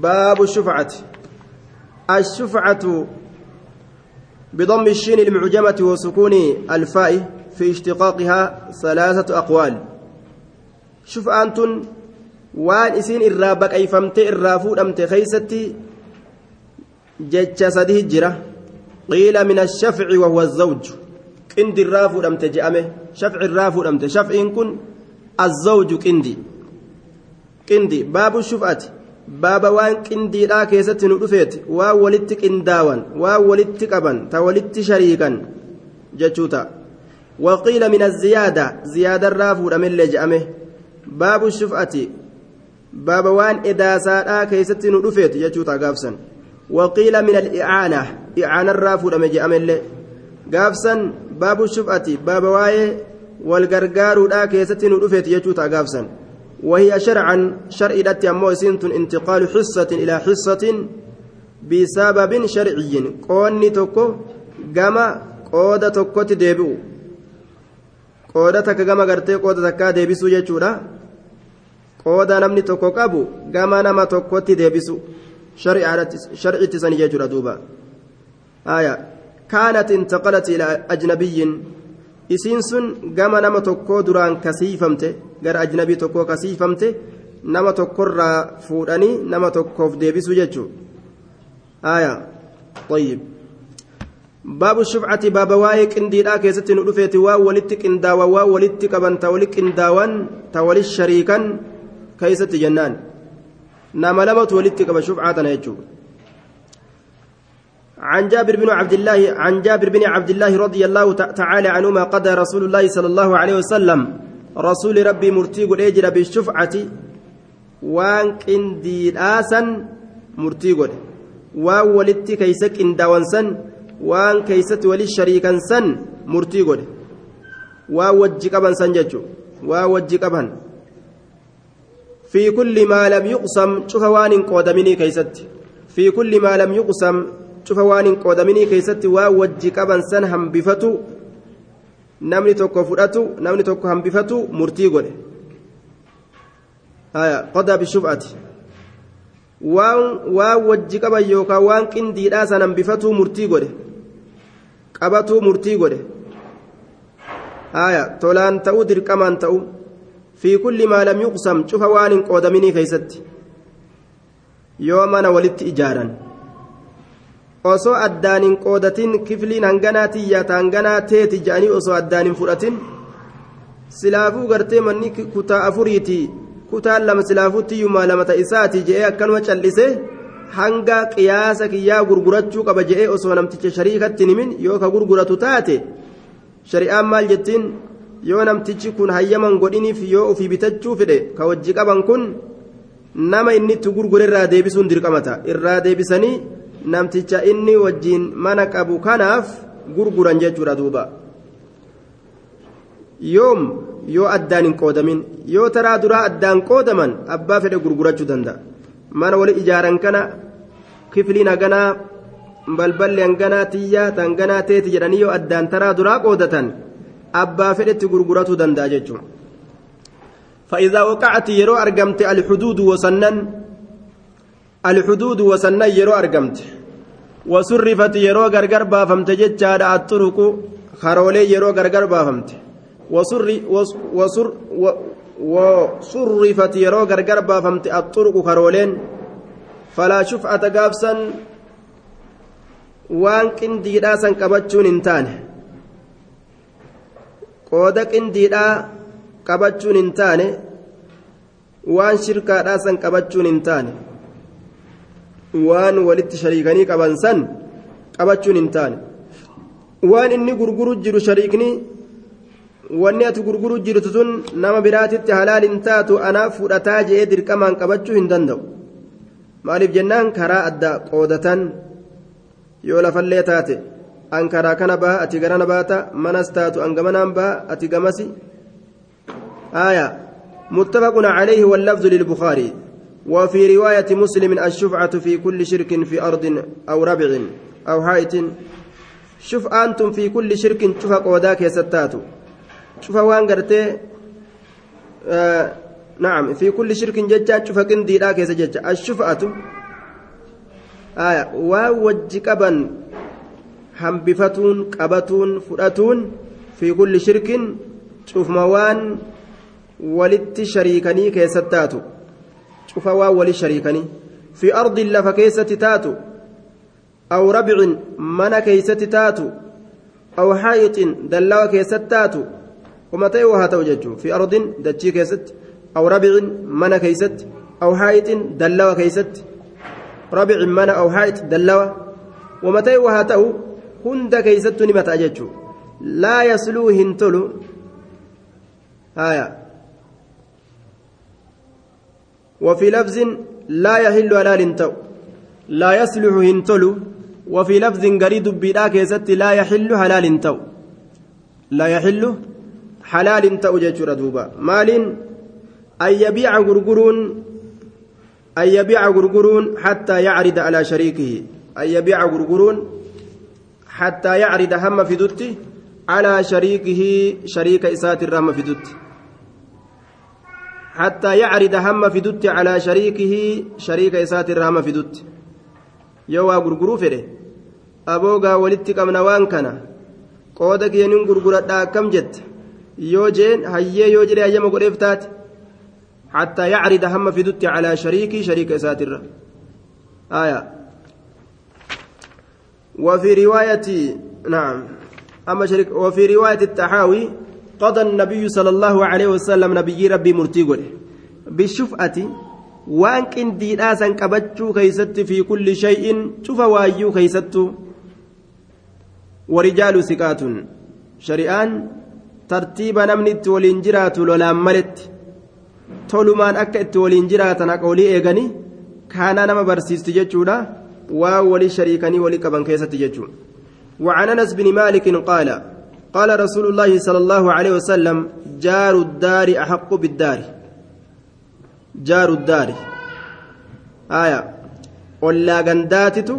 باب الشفعة الشفعة بضم الشين المعجمة وسكون الفاء في اشتقاقها ثلاثة أقوال شفعة waan isiin irraa baqayfamte irraa fuudhamte keeysatti jecha sadi jira qiila min ashafci wahuwa azawju qindi irraa fuudhamte je'ame shafci irraa fuudhamte shafciin kun azawju qindi qindi baabu shuf'ati baaba waan qindiidhaa keessatti nu dhufeeti waan walitti qindaawan waan walitti qaban ta walitti shariikan jechuu ta'a waqiila min aziyaada ziyaada irraa fuudhamellee je'ame baabu shuf'ati baaba waan edaasaadhaa keessatti nu dhufeeti jechuuta gaafsan waqiila min alicaana icaanarraa fuudhame je'amellee gaafsan baabu shuf'ati baaba waa'ee wal gargaaruudhaa keessatti nu dhufeeti jechuuta gaafsan وهي شرعا شرع أمو سنتون انتقال حصة إلى حصة بسبب شرعي قوني توكو جما قودة توكو تديبو قودة تك جما قرتي قودة تكا ديبسو يجورا qooda namni tokko qabu gama nama tokkotti deebisu sharciitti sanii jechuudha duuba aya kaanat intaqalat ilaa ajnabiyyin isiin sun gama nama tokkoo duraan kasiifamte gara ajnabii tokkoo kasiifamte nama tokkorraa fuudhanii nama tokkoof deebisuu jechuudha aayaa qoyyib. baabu shubcati baaba waa'ee qindiidhaa keessatti nu dhufeeti waa walitti qindaawan waa walitti qaban ta walitti qindaawan ta walitti shariikan keessatti jennaan nama lamatu walitti qaba shubcaa tana jechuudha. عن جابر بن عبد الله عن جابر بن عبد الله رضي الله تعالى عنهما قضى رسول الله صلى الله عليه وسلم. رسول ربي مرتي قد اجر بالشفعة وان كندي آسا مرتي قد وان ولدت كيسك اندوان سن وان كيست ولي شريكا سن مرتي قد وان وجي قبن سن ججو. وان وجي في كل ما لم يقسم شوف وان قودمني كيست. في كل ما لم يقسم شوف وان قودمني كيست ووجي كبن سن هم بفتو namni tokko fudhatu namni tokko hambifatu murtii godhe qodaa bishuf'ati waan waan wajji qaban yookaan waan qindiidhaa san hambifatuu murtii godhe qabatuu murtii godhe haya tolaan ta'uu dirqamaan ta'uu في كل ما لم يقسم شوف وان قودمني كيست يوم أنا ولدت إجارا osoo addaan hin qoodatin kifliin hanganaa tiyyaata hanganaa teeti jedhanii osoo addaan hin fudhatin. Silaafuu gartee manni kutaa afuriiti. Kutaan lama silaafuutti lamata isaati je'ee akkanuma cal'ise hanga qiyaasa kiyyaa gurgurachuu qaba je'ee osoo namticha shariikatti himin yoo ka gurguratu taate shari'aan maal jettiin? Yoo namtichi kun hayyaman godhiniif yoo ofii bitachuu fedhe ka wajji qaban kun nama inni itti gurgure irraa deebisuun dirqamata irraa deebisanii namticha inni wajjiin mana qabu kanaaf gurguran jechuudha duuba yoom yoo addaan hin qoodamin yoo taraa duraa addaan qoodaman abbaa fedhe gurgurachuu danda'a mana wali ijaaran kana kifliin haganaa balballi hanganaa tiyyaa tanganaa teeti jedhanii yoo addaan taraa duraa qoodatan abbaa fedhetti gurguratuu danda'a jechuudha fa'iidaa waqacati yeroo argamte alxuduudu wasannan. alxuduudu wasannan yeroo argamte wasurrifat yeroo gargar baafamte jechaadha atturuqu karoolee yeroo gargar baafamte wasurrifat yeroo gargar baafamte atturuqu karooleen falaa shuf'ata gaabsan waan qindiidhaa san qabachuun hin taane qooda qindiidhaa qabachuun hin taane waan shirkaadhaa san qabachuun hin waan walitti shariikanii qaban san qabachuun hin taane waan inni gurguru jiru shariikni wanni ati gurguru jirtu sun nama biraatitti halaal hin taatu anaaf fudhataa je'ee dirqamaan qabachuu hin danda'u maaliif jennaan karaa adda qoodatan yoo lafallee taate an karaa kana baha ati garana baata manas taatu an gamanaan baha ati gamasi آية متفق عليه واللفظ للبخاري وفي رواية مسلم الشفعة في كل شرك في أرض أو ربع أو حائط. شوف أنتم في كل شرك شوف قوداك يا ستاتو. شوف وان قرتي آه نعم في كل شرك ججا شوف كندي لاك يا سججا. الشفعة qaban hambifatuun qabatuun fudhatuun fi kulli shirkin cufma waan walitti shariikanii keessatti taatu keeysatti taatu aw haayixin dallawa keessatti taatu uma ta'e waa haa ta'u jechuun fi ardin dachii keessatti aw rabcin mana keeysatti aw haayixin dallawa keeysatti rabcin mana aw haayix dallawa uma ta'e waa haa ta'u hunda keeysattuu ni mata'a jechuun laa yasluu hin tolu haya وفي لفظ لا يحل حلال تو لا يصلح هنتلو وفي لفظ قريد بلا كيست لا يحل حلال تو لا يحل حلال تو جيتشور دوبا مال أن يبيع غرغرون أن يبيع غرغرون حتى يعرض على شريكه. أن يبيع غرغرون حتى يعرض هم في دوتي على شريكه شريك إسات الرحمة في دوتي. حتى يعرض هم في دوتي على شريكه شريك إسات الرحمة في دوتي يوا غرغرو فره أبوغا ولدتك من وان كان. قودك ينين غرغرة كم جت. يوجين هيا يوجري أيام قريفتات حتى يعرض هم في دوتي على شريكي شريك الرحمة آية. وفي رواية نعم. أما شريك وفي رواية التحاوي قضى النبي صلى الله عليه وسلم نبي ربي مرتيقل بالشفعة وان كندي ناسا كبتشو كيست في كل شيء شوف وايو كيست ورجال سكات شريان ترتيب نمنت ولينجرات لولا ملت. tolumaan akka itti waliin jiraatan akka walii eeganii kaanaa nama barsiisti jechuudha waa walii shariikanii وعن انس بن مالك قال قال رسول الله صلى الله عليه وسلم جار الدار أحق بالدار. جار الدار. آية. ولا غنداتتو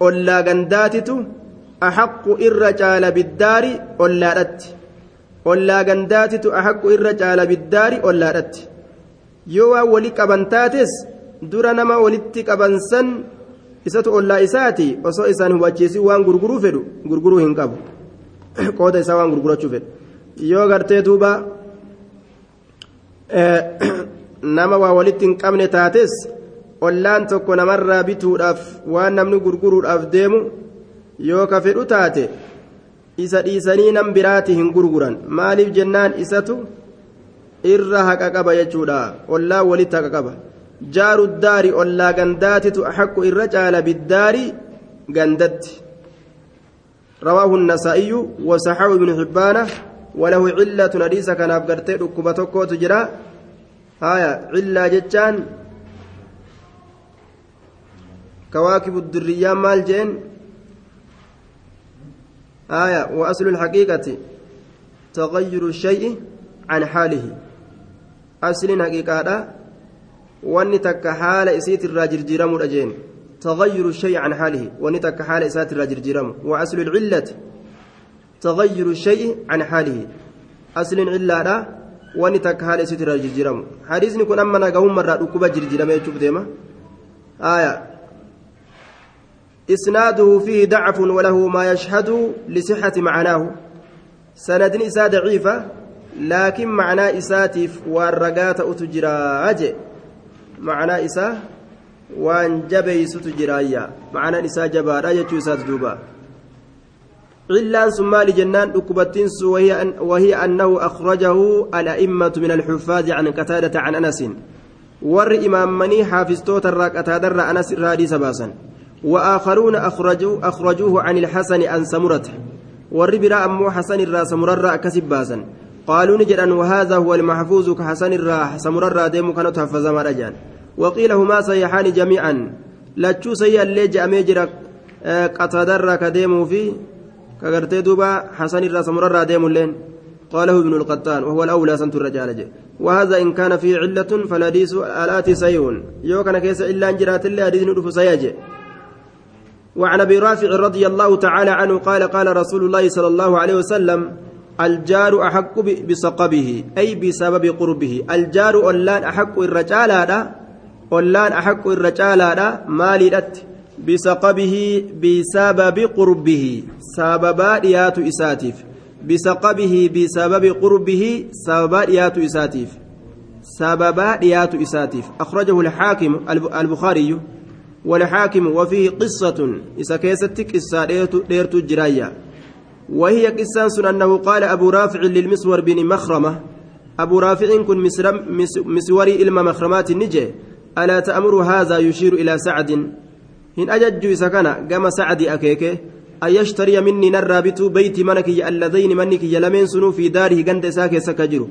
ولا غنداتتو أحق الرجال بالدار ولا رت. ولا غنداتتو أحق الرجال بالدار ولا رت. يوا ولي كبنتاتس dura nama walitti qabansan isatu ollaa isaati osoo isaan hubachiisin waan gurguruu fedhu gurguruu hin qooda isaa waan gurgurachuu fedhe yoo gartee duuba eh, nama waa walitti hin qabne taates ollaan tokko namarraa bituudhaaf waan namni gurguruudhaaf deemu yoo ka fedhu taate isa dhiisanii nam biraati hin gurguran. Maaliif jennaan isatu? Irra haqa qaba jechuudha. Ollaa walitti haqa qaba. Jaaru daari ollaa gandaatitu haqqu irra caala biddaarii gandatti. رواه النسائي وصححه ابن حبان وله علة حديث كان أبقرتي ركبتك تجرى. هايا علة جتان كواكب الدرية مال جين. آية وأصل الحقيقة تغير الشيء عن حاله. أصل حقيقة wanni takka haala isiitirraa jirjiiramuudha jeen تغير الشيء عن حاله ونتك حال إسات الراجرجرم وأصل العلة تغير الشيء عن حاله. أصل العلة ونتك حال إسات الراجرجرم حديث نكون أما نقوم مرة ركوبة جرجرم يشوف ديما. آية. إسناده فيه ضعف وله ما يشهد لصحة معناه. سند إساء ضعيفة لكن معنى إساتف والرقات أتجرى أجئ معنى إساء وان جبيست جرايا معنى إساء جبارا يجوسات دوبا علان ثم لجنان أكبتنس وهي, أن وهي أنه أخرجه الأئمة من الحفاظ عن قتادة عن أنس ور إمام مني حافظتوت الراك أتادر أنس الرادي سباسا وآخرون أخرجوا أخرجوه عن الحسن عن سمرة ور برا أمو حسن الرا سمرة كسباسا قالوا نجدا وهذا هو المحفوظ كحسن الرا سمرة ديم كانت حفظ مرجان وقيل هما صيحان جميعا. لتشو سيئا اللي جامي جرا قتادر كديمو في كغرتي دوبا حسن الرا سمرة ديم لين. قاله ابن القطان وهو الأولى سنت الرجال. وهذا إن كان فيه علة فالحديث الآتي سيئون يو كان كيس إلا أن جرات الله حديث ندف وعن أبي رافع رضي الله تعالى عنه قال قال رسول الله صلى الله عليه وسلم الجار أحق بسقبه أي بسبب قربه. الجار اولان أحق الرجال هذا اولان احق الرجال هذا مالدت بسقبه بسبب قربه سببا ديات إساتيف بسقبه بسبب قربه سببا ديات إساتيف سببا ديات إساتيف أخرجه الحاكم البخاري والحاكم وفيه قصة إذا كيستك إسا ديرت الجراية وهي قصة أنه قال أبو رافع للمسور بن مخرمة أبو رافع كن مسوري إلما مخرمات النجي ألا تأمر هذا يشير إلى سعد؟ هن أجج سكنا قام سعد أكيكي أن يشتري مني نرابط بيت منك اللذين منك يلمين سنو في داره قند ساكي سكجر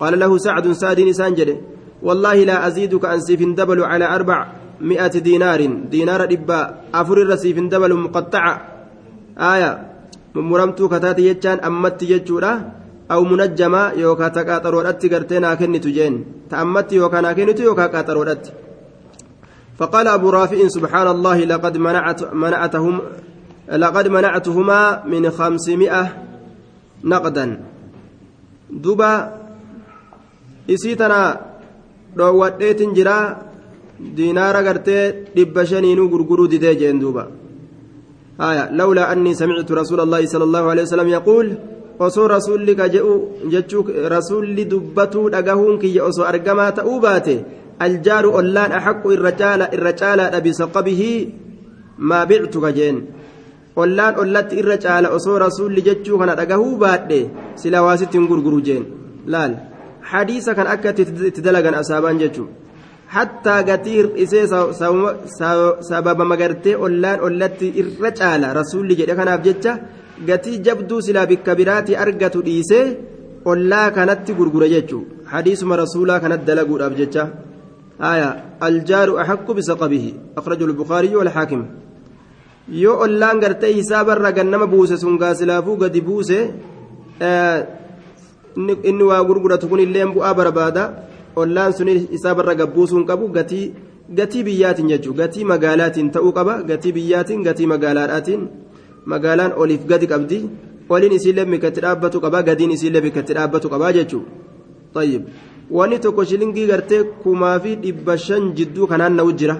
قال له سعد سعد نسانجد والله لا أزيدك أن سيف دبل على أربع مئة دينار. دينار إبا أفر الرسيف دبل مقطع. آية مرمتو كتاتي يجان أمت يجورا. أو منجمة يوكا تقاطرودت قرتنا كنت جين تأمت يوكا ناكنت يوكا قاطرودت فقال أبو رافع سبحان الله لقد منعت منعتهم لقد منعتهما من خمسمائة نقدا دوبا إسيتنا dhoowwadheetin jira diinaara gartee dhibba shaniinuu gurguruu didee jeen duuba haya lawlaa annii samictu rasuula allaahi sala allahu alehi wasalam yaquul osoo rasulli ka je'u jechuu rasulli dubbatuu dhagahuun kiyya osoo argamaa ta'uu baate aljaaru ollaan axaqqu irra caala irra caalaadha bisaqabihi maa bictu ka jeen. Ollaan ollatti irra caala osoo rasulli jechuu kana dhagahuu baadhe sila waasitti hin gurguru jeen. Laal hadiisa kan akka itti dalagan asaabaan jechuu. Hattaa gatii hir'isee sababa magartee ollaan ollatti irra caala rasulli jedhe kanaaf jecha gatii jabduu silaa bikka biraati argatu dhiisee ollaa kanatti gurgura jechuudha hadiisuma rasuulaa kanatti dalaguudhaaf jecha. Haaya aljaaru axaqqu bisaqabihi akraju lbukaariyyu walxaakim yoo ollaan gartee hisaabarra gannama buuse sun gaasilaafuu gadi buuse inni waa gurguratu kun illeen bu'aa barbaada. Ollaan sun hisaabarra gabbuusuun qabu gatii gatii biyyaatiin jechuudha gatii magaalaatiin ta'uu qaba gatii biyyaatiin gatii magaalaadhaatiin. Magaalaan oliif gadi qabdi. Oliin isiillee bikkatti dhaabbatu qaba gadiin isiillee bikkatti dhaabbatu qaba jechuudha wanni tokko shilingii gartee kumaa fi dhibba shan jidduu kanaan na'u jira.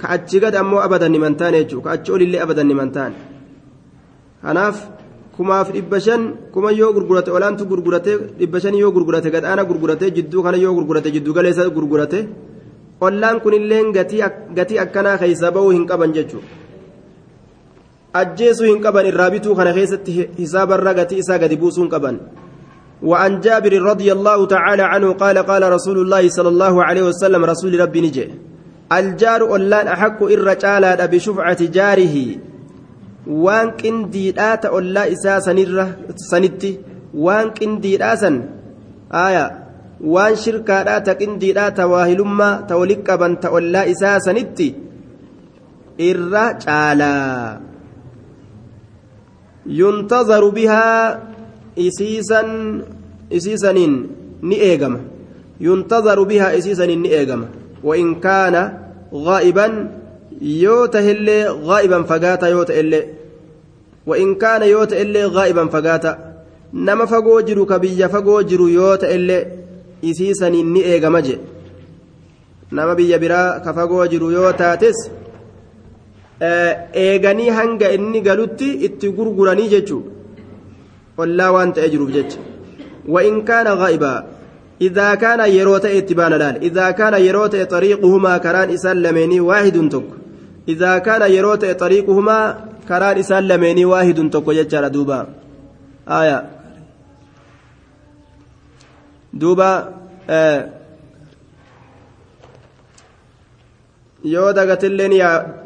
Ka achi gad ammoo abadan niman taane jechuudha. Ka achi olillee abadan niman taane. Kanaaf kumaaf dhibba shan kuma yoo gurgurate olaantu gurgurate dhibba shan yoo gurgurate gadhaana gurgurate jidduu kana yoo gurgurate jidduu galeessa gurgurate ollaan kunillee gatii akkanaa keessa ba'uu hin qaban jechuudha ajjeesuu hin qaban irraa bituu kana keessatti hisaabarra gatii isaa gadi buusuu hin qaban. وعن جابر رضي الله تعالى عنه قال قال رسول الله صلى الله عليه وسلم رسول ربي نجي الجار أولان أحق الرجال بشفعة جاره وان كنديدات أولا إسا سنرة سنتي وان كنديدات آية وان شركات كنديدات واهلما تولك بنت أولا إسا سنتي الرجال ينتظر بها isiisan yoo tahillee gaa'iban fagaata yoo ta'ellee wain kaana yoo ta'ellee gaa'iban fagaata nama fagoo jiru ka biyya fagoo jiru yoo ta'ellee isiisaniin ni eegama je nama biyya biraa ka fagoo jiru yoo taates eeganii hanga inni galutti itti gurguranii jechuudha ollaa waan ta'ee jiruuf jecha. وإن كان غائبا إذا كان يروت اتبان لال إذا كان يروت طريقهما كران إسان لميني واحد تك إذا كان يروت طريقهما كران إسان لميني واحد تك يجار دوبا آية دوبا آه yoo dagatillee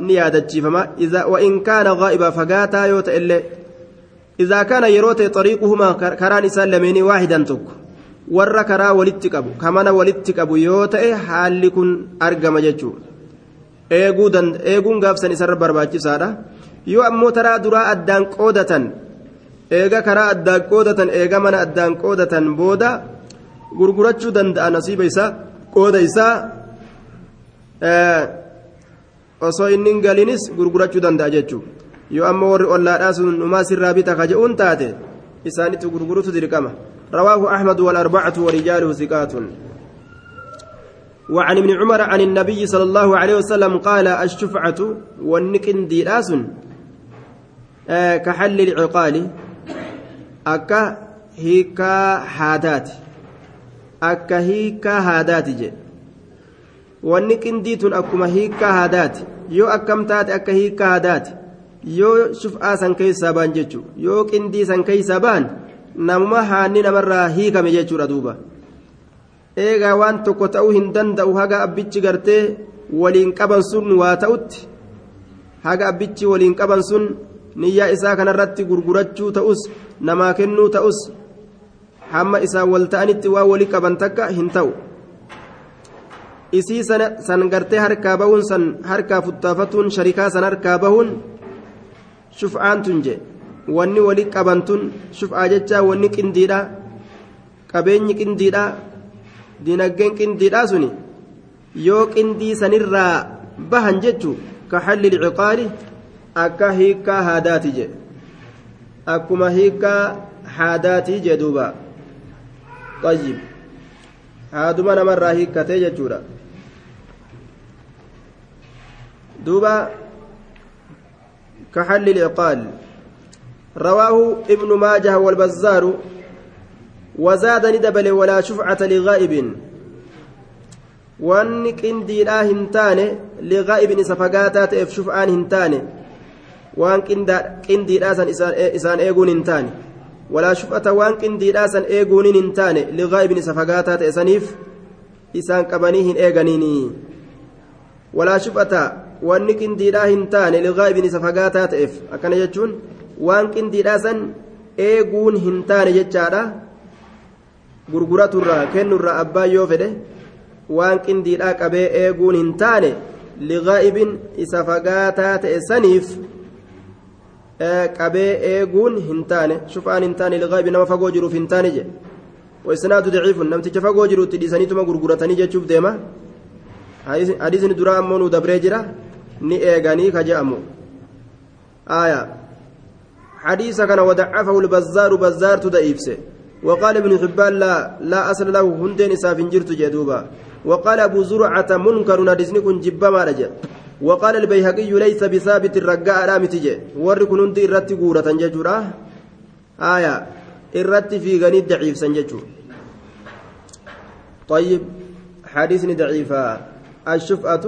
ni yaadachiifama وإن كان غائبا فقاتا yoo ta'ellee إذا كان يروت طريقهما كران إسان لميني واحدا تك ور كرا ولتكبو كمان ولتكبو يوتئ حالي كن أرقم جتشو eeguun gaafsan isarra barbaachisaadha yoo ammoo taraa duraa addaan qoodatan eega karaa addaan qoodatan eega mana addaan qoodatan booda gurgurachuu danda'a nasiiba isaa qooda isaa osoo inni galinis gurgurachuu danda'a jechuudha. yoo ammoo warri ollaadhaa sun numaa sirraa bita kaje'uun taate isaanitti gurgurutu dirqama rawaahu axmadu walarbacatu warijaaluhu siqaatun وعن ابن عمر عن النبي صلى الله عليه وسلم قال الشفعة والنكن ديراس آه كحل العقال أكا هيكا هادات أكا هيكا هادات جي والنكن ديتون أكما هيكا هادات يو أكم تات أكا هيكا هادات yoo shuf'aa san keessaa baan jechuudha yoo qindii san keessaa baan namuma haanni namarraa hiikame jechuudha duuba eegaa waan tokko ta'uu hin danda'u haga abbichi gartee waliin qaban sun waa ta'utti haga abbichi waliin qaban sun niyyaa isaa kanarratti gurgurachuu ta'us namaa kennuu ta'us hamma isaan wal ta'anitti waa walii qaban takka hin ta'u isii san gartee harkaa bahuun san harkaa futtaafatuun sharikaa san harkaa bahuun shuf'aantun je wanni wali qabantun shuf'aa jecha wanni qindiidha qabeenyi qindiidha dinaggeen qindiidha suni yoo qindii sanirraa bahan jechu ka xalli lciqaali akka hiikkaa haadaati je akkuma hiikkaa haadaatii je duuba. Qayyib haaduma namarraa hiikkatee jechuudha. Duuba كحل العقال رواه ابن ماجه والبزار وزاد ندبل ولا شفعة لغائب wanni qindiidhaa hin taane liqaa'ibin isa fagaataa ta'eef shuf'aan hin taane waan qindiidhaa san isaan eeguun hin taane walaa shuf'ata waan qindiidhaa san eeguun hin taane liqaa'ibin isa wanni qindiidhaa hin taane liqaa'ibin isa fagaataa ta'eef akkana jechuun waan qindiidhaa san eeguun hin taane jechaadha gurguraturraa kennurraa abbaan yoo fedhe waan qindiidhaa qabee eeguun hin taane liqaa'ibin isa fagaataa ta'e saniif qabee eeguun hin taane shufaan hin taane liqaa'ibi nama fagoo jiruuf hin taane jedhe daciifun namticha fagoo jiruutti dhiisaniituma gurguratanii jechuuf deema hadiisni duraa ammoo nu dabree jira ni eeganii ka je'amu. Aya. حديث كان ودعفه البزار بزار تدئيبسه وقال ابن حبان لا لا أصل له هندين إساف جرت جدوبا وقال أبو زرعة منكر ندسني كن جبا ما رجع وقال البيهقي ليس بثابت الرقاء رامي تجي وركن هندي الرت قورة ججورا آية الرت في غني ضعيف سنججور طيب حديث ضعيفة الشفعة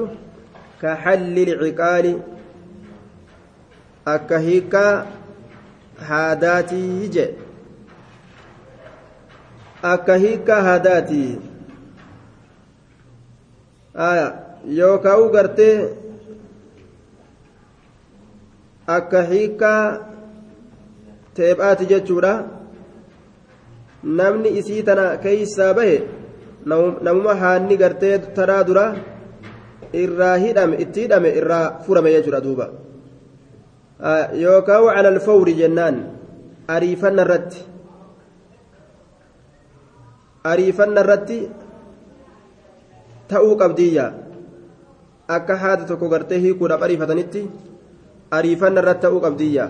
كحل العقال أكهيك هاداتي جي أكهيك هاداتي آية يوكاو غرتي أكهيك teephaati jechuudha namni isii tana keeysaa bahe namuma haanni gartee taraa dura irraa hidhame itti hidhame irraa furame jechuudha duuba yookaan cala alfawri jennaan ariifanna irratti ariifanna irratti ta'uu qabdiyya akka haati tokko gartee hiikuudhaaf ariifatanitti ariifanna irratti ta'uu qabdiyya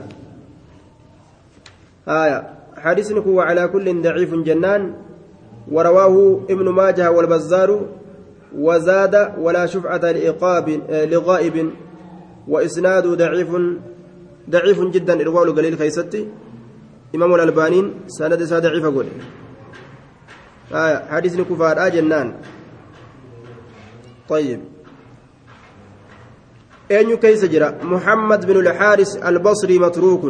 حديث على كل ضعيف جنان ورواه ابن ماجه والبزار وزاد ولا شفعة لإقاب لغائب وإسناد ضعيف ضعيف جدا إرواء القليل خيستي. إمام الألبانين سند ضعيف أقول. آية حديث كفار آه جنان. طيب. أين كيس جرى؟ محمد بن الحارث البصري متروك.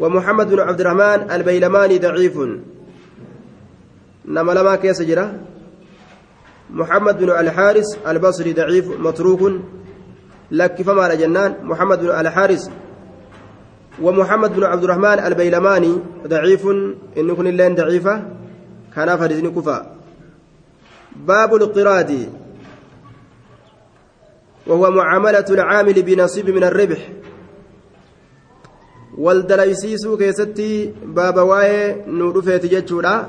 ومحمد بن عبد الرحمن البيلماني ضعيف. نما لما كيس جرى؟ محمد بن الحارث البصري ضعيف متروك. لك فما جنان. محمد بن الحارث ومحمد بن عبد الرحمن البيلماني ضعيف. إن كن اللين ضعيفة. كان فرزن كفا. باب الاقتراض وهو معاملة العامل بنصيب من الربح. keessatti baaba waa'ee nu dhufeeti jechuudha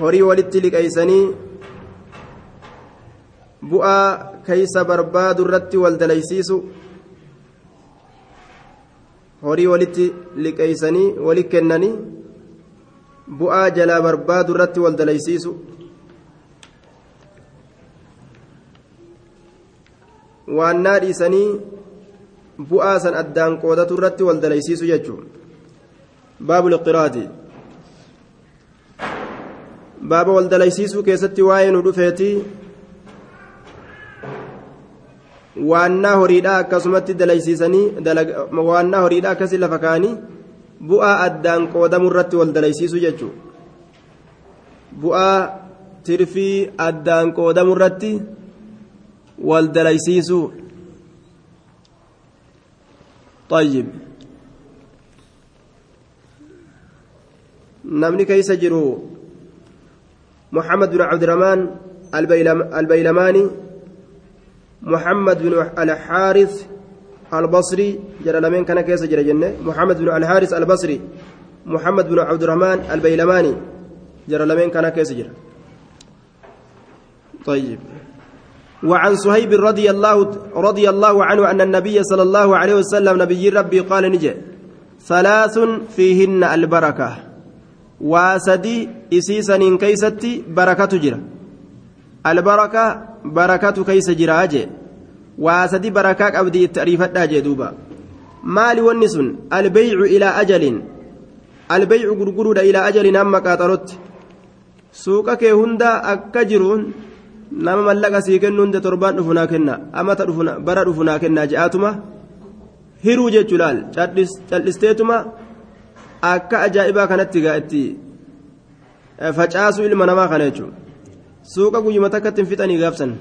horii walitti liqeeysanii bu'aa keeysa barbaadu irratti wal dalaysiisu horii walitti liqeeysanii wali kennanii bu'aa jalaa barbaadu irratti wal dalaysiisu waannaa dhiisanii bu'aa san addaan qoodatu irratti wal dalaysiisu jechuun baabul qiraati baaba wal dalaysiisuu keessatti waa'ee nu dhufeeti waannaa horiidhaa akkasumatti dalaysiisanii waannaa horiidhaa akkasii lafa kaanii bu'aa addaan qoodamu irratti wal dalaysiisu jechuun bu'aa tirfii addaan qoodamu irratti wal dalaysiisu طيب نمني كيس جرو محمد بن عبد الرحمن البيلماني محمد بن الحارث البصري جرى لمن كان كيس جرى جنة. محمد بن الحارث البصري محمد بن عبد الرحمن البيلماني جرى لمن كان كيس جرى. طيب. وعن صهيب رضي الله رضي الله عنه أن النبي صلى الله عليه وسلم نبي ربي قال نجي ثلاث فيهن البركة. واسدي إسيسا كيستي بركة جرى البركة بركة كيس جرى أجي واسدي بركة أبدي التعريفات أجي دوبا مالي والنسن البيع إلى أجل البيع غرغر إلى أجل أما كاترت سوقك هندا أكجرون nama mallaqa sii kennu hunda torbaan dhufu naa kenna amata bara dhufu naa kenna je'aatuma? Hiruu jechuu laal. Cal'isteetuma akka ajaa'ibaa kanatti gaa itti facaasuu ilma namaa kana jechuun suuqa guyyuma takka ittiin fixanii gaafsan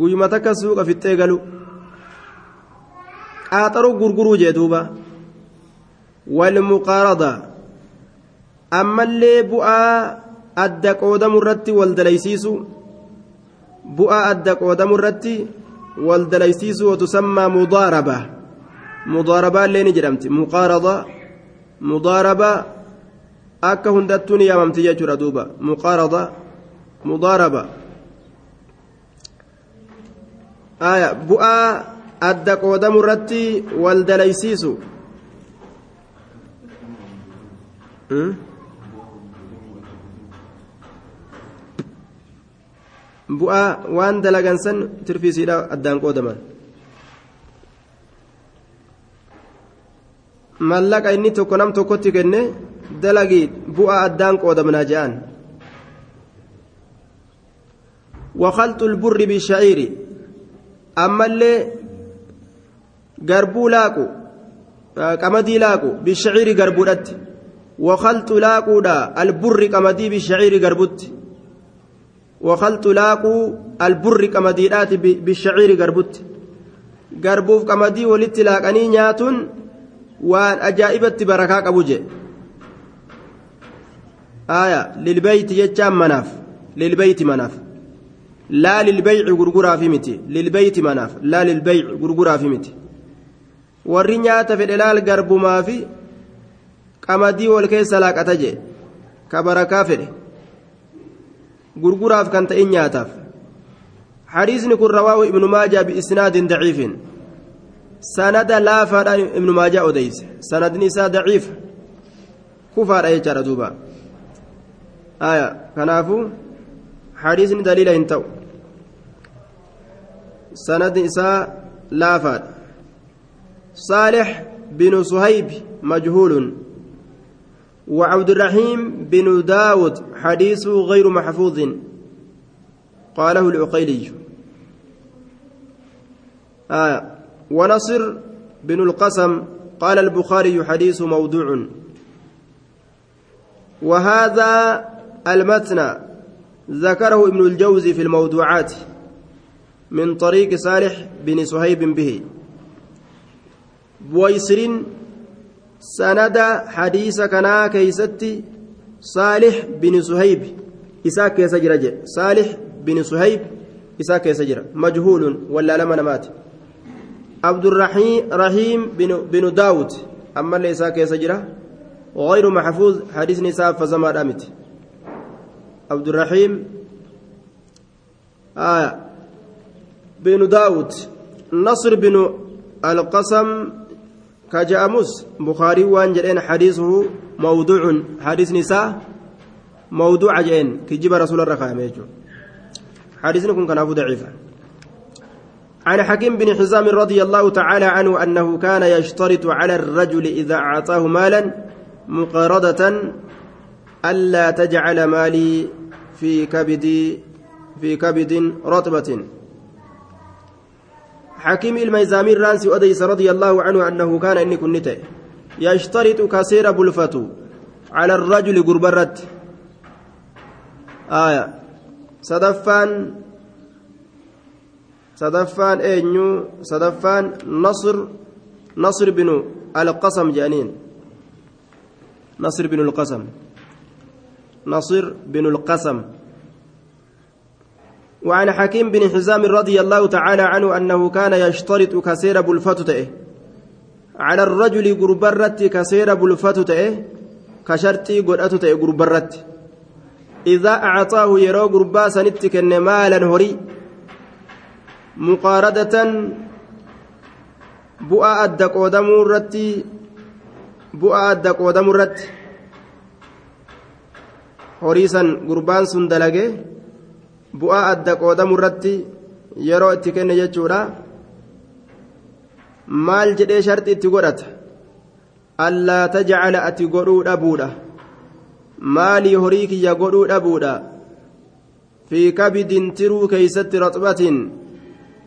guyyuma takka suuqa fixxee galu qaaxaruu gurguruu jee walmuqaarada ammallee bu'aa. adda qoodamu irratti wal dalaysiisu bu'aa adda qoodamu irratti wal dalaysiisu watusammaa mudaaraba mudaarabaa illee ni jedhamti muqaarada hundattuu ni yaamamti jechuudha duuba muqaarada mudaaraba aya bu'aa adda qoodamu irratti wal dalaysiisu bu'aa waan dalagan san tirfiisiidha addaan qoodaman mallaqa inni tokko nam tokkotti kenne dalagii bu'aa addaan qoodamnaa je'an. وخلط البر بالشعير أما اللي قربو لاقو قمدي لاقو بالشعير قربودت وخلط لاقو دا البر قمدي بالشعير قربوت وخلط لاقو البر قمديدات بالشعير قربوت قربوف قمدي ولت لاقني نياتون وان أجائبت بركاك أبو جي آية للبيت يجام مناف للبيت مناف لا للبيع غرغرا في متي للبيت مناف لا للبيع غرغرا في متي warri nyaata fedhe laal garbumaa fi qamadii wal keessa laaqata jee ka barakaa fedhe gurguraaf kan ta'in nyaataaf حديثني كن رواه ابن ماجه بإسناد ضعيف سند لا فاد ابن ماجه أديس سند نساء ضعيف كفار أي دوبا آية كنافو حديثني دليل انتو سند نساء لا فاد صالح بن صهيب مجهول وعبد الرحيم بن داود حديثه غير محفوظ قاله العقيلي آه ونصر بن القسم قال البخاري حديث موضوع. وهذا المتن ذكره ابن الجوزي في الموضوعات من طريق صالح بن صهيب به. بويسر سند حديث كنا كيستي صالح بن صهيب. إساك يسجر صالح بن صهيب إساك يسجر مجهول ولا لما نمات عبد الرحيم رحيم بن, بن داود أما اللي إساك يسجر غير محفوظ حديث نساء فزما أمت عبد الرحيم آه بن داود نصر بن القسم كجاموس بخاري وان جرين حديثه موضوع حديث نساء موضوع جين كجيب رسول الله خاميجو حديثنا كن كان ابو ضعيف عن حكيم بن حزام رضي الله تعالى عنه أنه كان يشترط على الرجل إذا أعطاه مالا مقارضة ألا تجعل مالي في كبد في كبد رطبة. حكيم الميزامي الرانسي أديس رضي الله عنه أنه كان إني كنت يشترط كثير بلفة على الرجل قربرت آية. صدفان sadaffaan eenyu sadaffaan nasr nasr binu alqasam jedhaniin. Nasr binu alqasam. Nasr binu alqasam. وعن حكيم بن حزام رضي الله تعالى عنه أنه كان يشترط كثير بلفتته على الرجل قربرت كثير بلفتته كشرتي قرأته قربرت. إذا أعطاه يرو قربا سنتك مالا هري. Muqaaradatan bu'aa adda qoodamuu irratti bu'aa adda qoodamuu irratti horii san gurbaan sun dalage bu'aa adda qoodamuu irratti yeroo itti kenne jechuudha maal jedhee sharxi itti godhata allaa tajcala ati godhuu dhabuudha maalii horii kiyya godhuu dhabuudha fi kabidin tiruu keeysatti raxbatin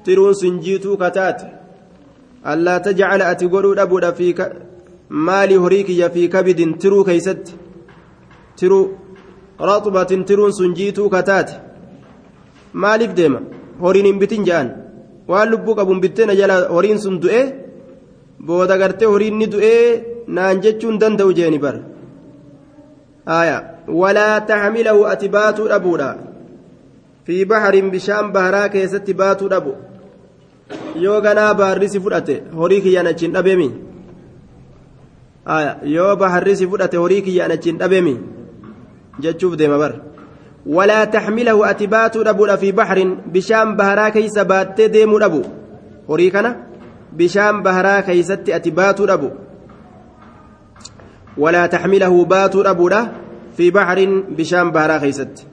tiruun sun jiituu kataate allaa tajcala ati godhuu dhabuudha fi maalii horii kiyya fi kabidin tiruu keeysatti? Tiruu raxbatin tiruun sun jiituu kataate maaliif deema? Horiin hin bitin je'an waan lubbuu qabuun bitteena jala horiin sun du'e booda gartee horiin ni du'ee naan jechuun danda'u jeeni bara. Aya walaa taxmilahu ati baatuu dhabuudha. Fi baharin bishaan baharaa keessatti baatuu dhabu yoo ganaa baharrisi fudhate horii kiyyaan achiin dhabeemi yoo baharrisi fudhate horii kiyyaan achiin dhabeemi jechuuf deema bar walaa taxmilahu ati baatuu dhabuudha fi baxrin bishaan baharaa keeysa baattee deemuu dhabu horii kana bishaan baharaa keeysatti ati baatuu dhabu walaa taxmilahu baatuu dhabuudha fi baxrin bishaan baharaa keeysatti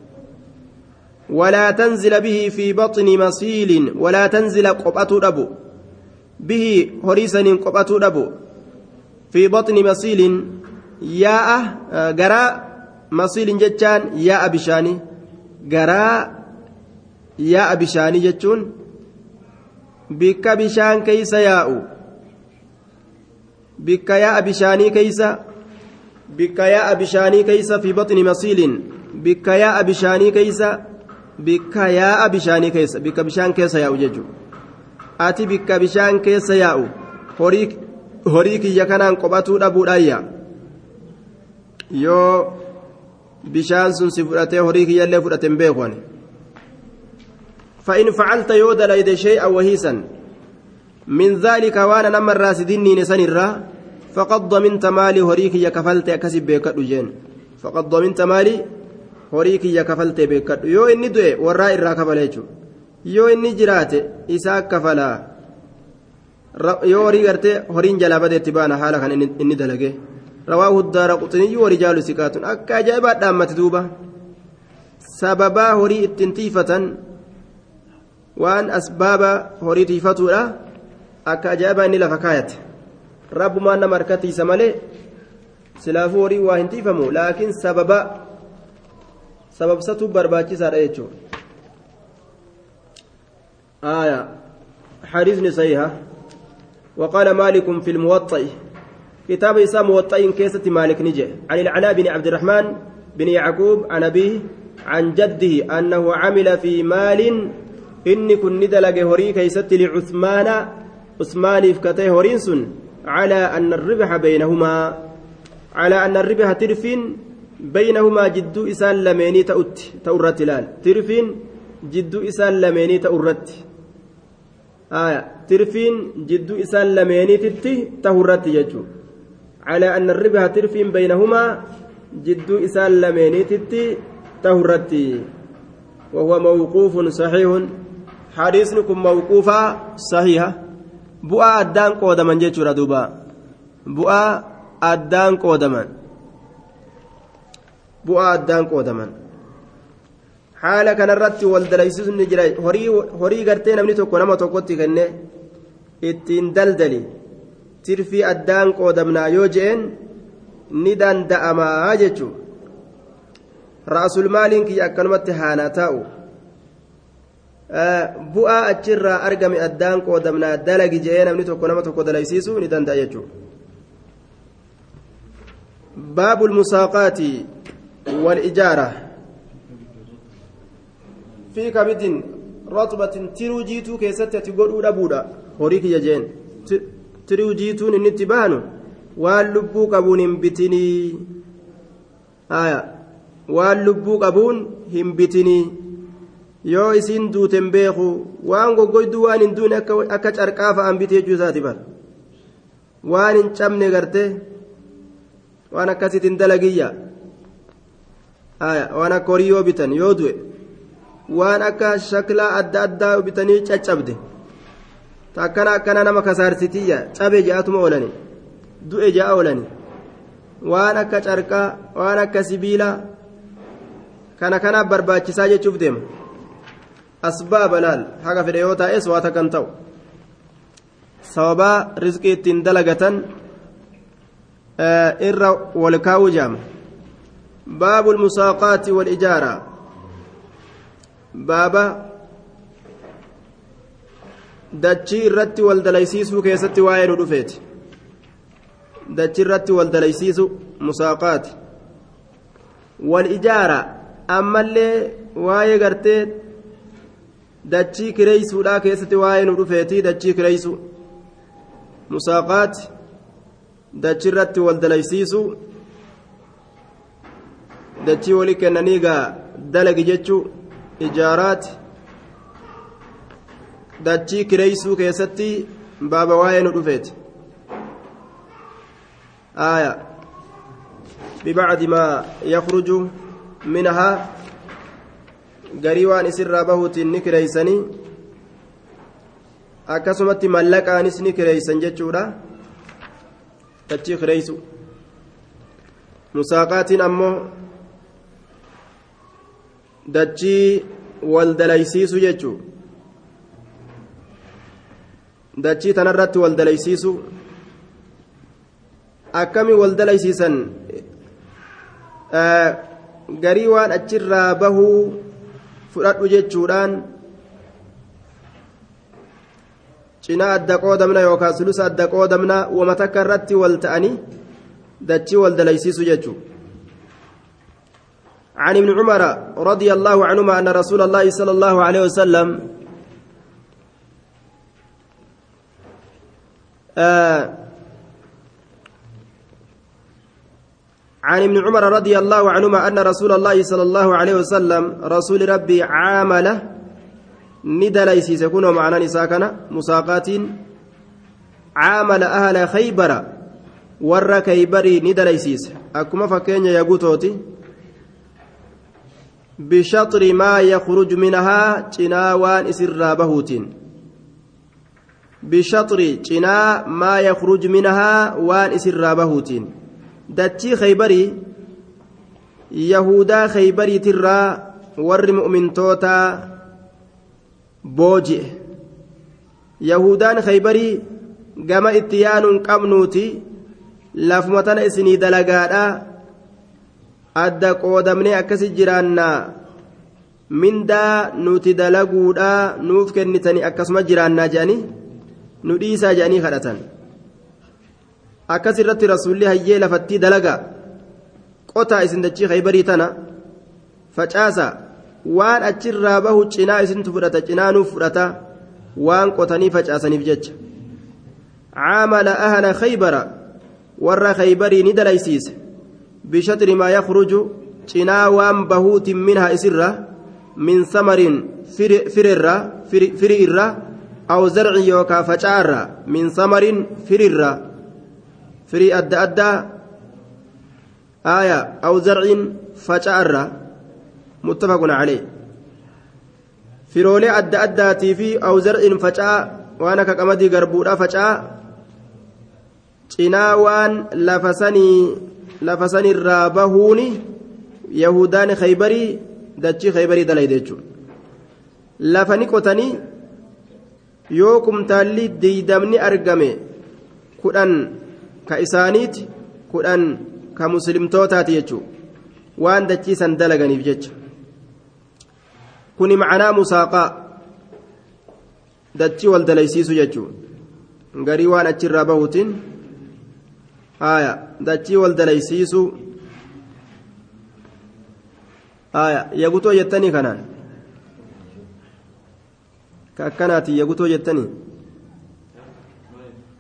ولا تنزل به في بطن مسيل ولا تنزل قبأة أبو به هريسن قبأة أبو في بطن مسيل ياء جراء مسيل جتان ياء بشاني. جراء ياء بشاني جتون بك بشان كيس ياء. بك ياء بشاني كيس بك ياء بشاني كيس في بطن مسيل بك ياء بشاني كيس. Bikka yaa'a bishaanii keessa bikka bishaan keessa yaa'u jechuudha ati bikka bishaan keessa yaa'u horii kiyya kanaan qophatuu dhabuudhaan yoo bishaan sun si fudhatee horii kiyyallee fudhate hin beeku ani فإن فعلت يود ليد شيئا وهيسا من ذلك وأنا نما الراسدين نسن الرا فقد ضمنت مالي هريك يا كفلت أكسب بك فقد ضمنت مالي horii kiyya kafalte beekadhu yoo inni du'e warraa irraa kafala jechuudha. Yoo inni jiraate isaa kafalaa yoo horii gartee horiin jalaa badeetti baana haala kan inni dalage. Rawaahu daara quxiniyyuu warijaalu siqaatun akka ajaa'ibaa dhaammate duuba. Sababaa horii ittiin tiifatan waan asbaaba horii tiifatuudha. Akka ajaa'ibaa inni lafa kaayate. Rabbumaan nama harkatiisa malee silaafuu horii waa hin tiifamu laakiin sababa sababsatu barbaachisaadha jechuudha آية حديث صحيحة وقال مالك في الموطئ۔ كتاب إسام موطئ كيسة مالك نجي عن العلاء بن عبد الرحمن بن يعقوب عن أبيه عن جده أنه عمل في مال إن كن ندلق هوري كيسة لعثمان۔ عثمان فكته هورينس على أن الربح بينهما على أن الربح ترفين بينهما جدو إسان لميني تأت تأرت لال. ترفين جدو إسان لميني تأرت آية. ترفين جدو إسان لميني تتي تهرت يجو. على أن الربح ترفين بينهما جدو إسان لميني تتي تهرت وهو موقوف صحيح. حديثكم موقوفا صحيحة. بؤا أدان قودما جيتشو ردوبا بؤا أدان قودما bu'aa addaan qoodaman haala kanarratti wal dalaysiisuun ni jira horii gartee namni tokko nama tokkotti kenne ittiin daldali tirfii addaan qoodamnaa yoo je'een ni danda'amaa jechuun ra'asulmaaliin kiyya akkanumatti haanaa taa'u bu'aa achirraa argame addaan qoodamnaa dalagi je'ee namni tokko nama tokko dalaysiisuu ni danda'a jechuudha. باب المساقات والإجارة في كبد رطبة ترو جيتو كيست تقول أبودا هوريك يجين ترو جيتو نتبان واللبو قبون بتني آية واللبو قبون هم بتني yoo isiin duuten beeku waan goggoyduu waan hin duune akka carqaa fa'aan bitee jechuu isaati bar waan hin cabne gartee waan akkasiitiin dalagiyya Waan akka horii yoo bitan yoo du'e waan akka shaklaa adda addaa bitanii caccabde akkana akkana nama kasaarsitiyya cabe ja'atuma oolani du'e ja'a oolani. Waan akka carqaa waan akka sibiilaa kana kanaaf barbaachisaa jechuuf deema asbaaba laal haga fedhe yoo taa'es waa takkan ta'u. Sababaa rizqii ittiin dalagatan irra wal kaa'uu jaama baabu lmusaaqaati walijaara baaba dachii irratti wal dalaysiisuu keessatti waa'ee nu dhufeeti dachii irratti wal dalaysiisu musaaqaati walijaara ammallee waa'ee gartee dachii kireeysuudhaa keessatti waa'ee nu dhufeeti dachii kireeysu musaaqaati dachii irratti wal dalaysiisu dachii walii kennanii gaa dalagi jechuu ijaaraati dachii kireeysuu keessatti baaba waa'ee nu dhufeeti آية ببعد ما يخرج منها قريوان إسر بهوت نكريسني akkasumatti mallaqaanis ni kireeysan jechuudha dachii kireeysu musaaqaatiin ammoo dachii wal dalaysiisu jechuu dachii tanarratti wal dalaysiisu akkami wal dalaysiisan garii waan achirraa bahuu fudhadhu jechuudhaan cinaa adda qoodamna yookaan sulusa adda qoodamna wama takka irratti wal ta'anii dachii wal dalaysiisu jechuudha. عن ابن عمر رضي الله عنهما أن رسول الله صلى الله عليه وسلم آه عن ابن عمر رضي الله عنهما أن رسول الله صلى الله عليه وسلم رسول ربي عامله ندليسيس يكون معنا نساكنا مساقات عامل أهل خيبر ور كيبري ندليسيس أكما فكين يقوتوتي بشطر ما يخرج منها جناوان إسر بهوتين. بشطر جنا ما يخرج منها وان إسر بهوتين. دتي خيبري يهودا خيبري ترى ور مؤمن توتا khaybarii gama itti yaanuun qabnuuti lafuma tana isinii dalagaadha adda qoodamnee akkasi jiraannaa mindaa nuti dalaguudha nuuf kennitanii akkasuma jiraannaa jedhanii nu dhiisaa jedhanii kadhatan akkas irratti rasuulli hayyee lafattii dalaga qotaa isin dachii khaybarii tana facaasa waan achirraa bahu cinaa isintu fudhata cinaa nuuf fudhata waan qotanii facaasaniif jecha caamala ahla khaybara warra khaybarii ni dalaysiise bishatri maa yakhruju cinaa waan bahuutin minhaa isirra min samarin firirra firi irra aw zarcin yookaa facaarra min samarin firirra firii adda addaa aaya aw zarcin facaarra متفق عليه firoolee adda addaatii fi awzar'in facaa waan akka qamadii garbuudha facaa cinaa waan lafa sanirraa bahuuni yahudaan khaybarii dachii khaybarii dalayde jechuudha lafa ni qotanii yoo kumtaalli diidamni argame kudhan ka isaaniiti kudhan ka muslimtootaati jechuudha waan dachiisan dalaganiif jecha kuni macnaa musaaqaa dachii wal dalaysiisu jechuudha garii waan achirraa bahuutiin wal dalaysiisu haaya yagutoo jettanii kanaan ka akkanaati yagutoo jettanii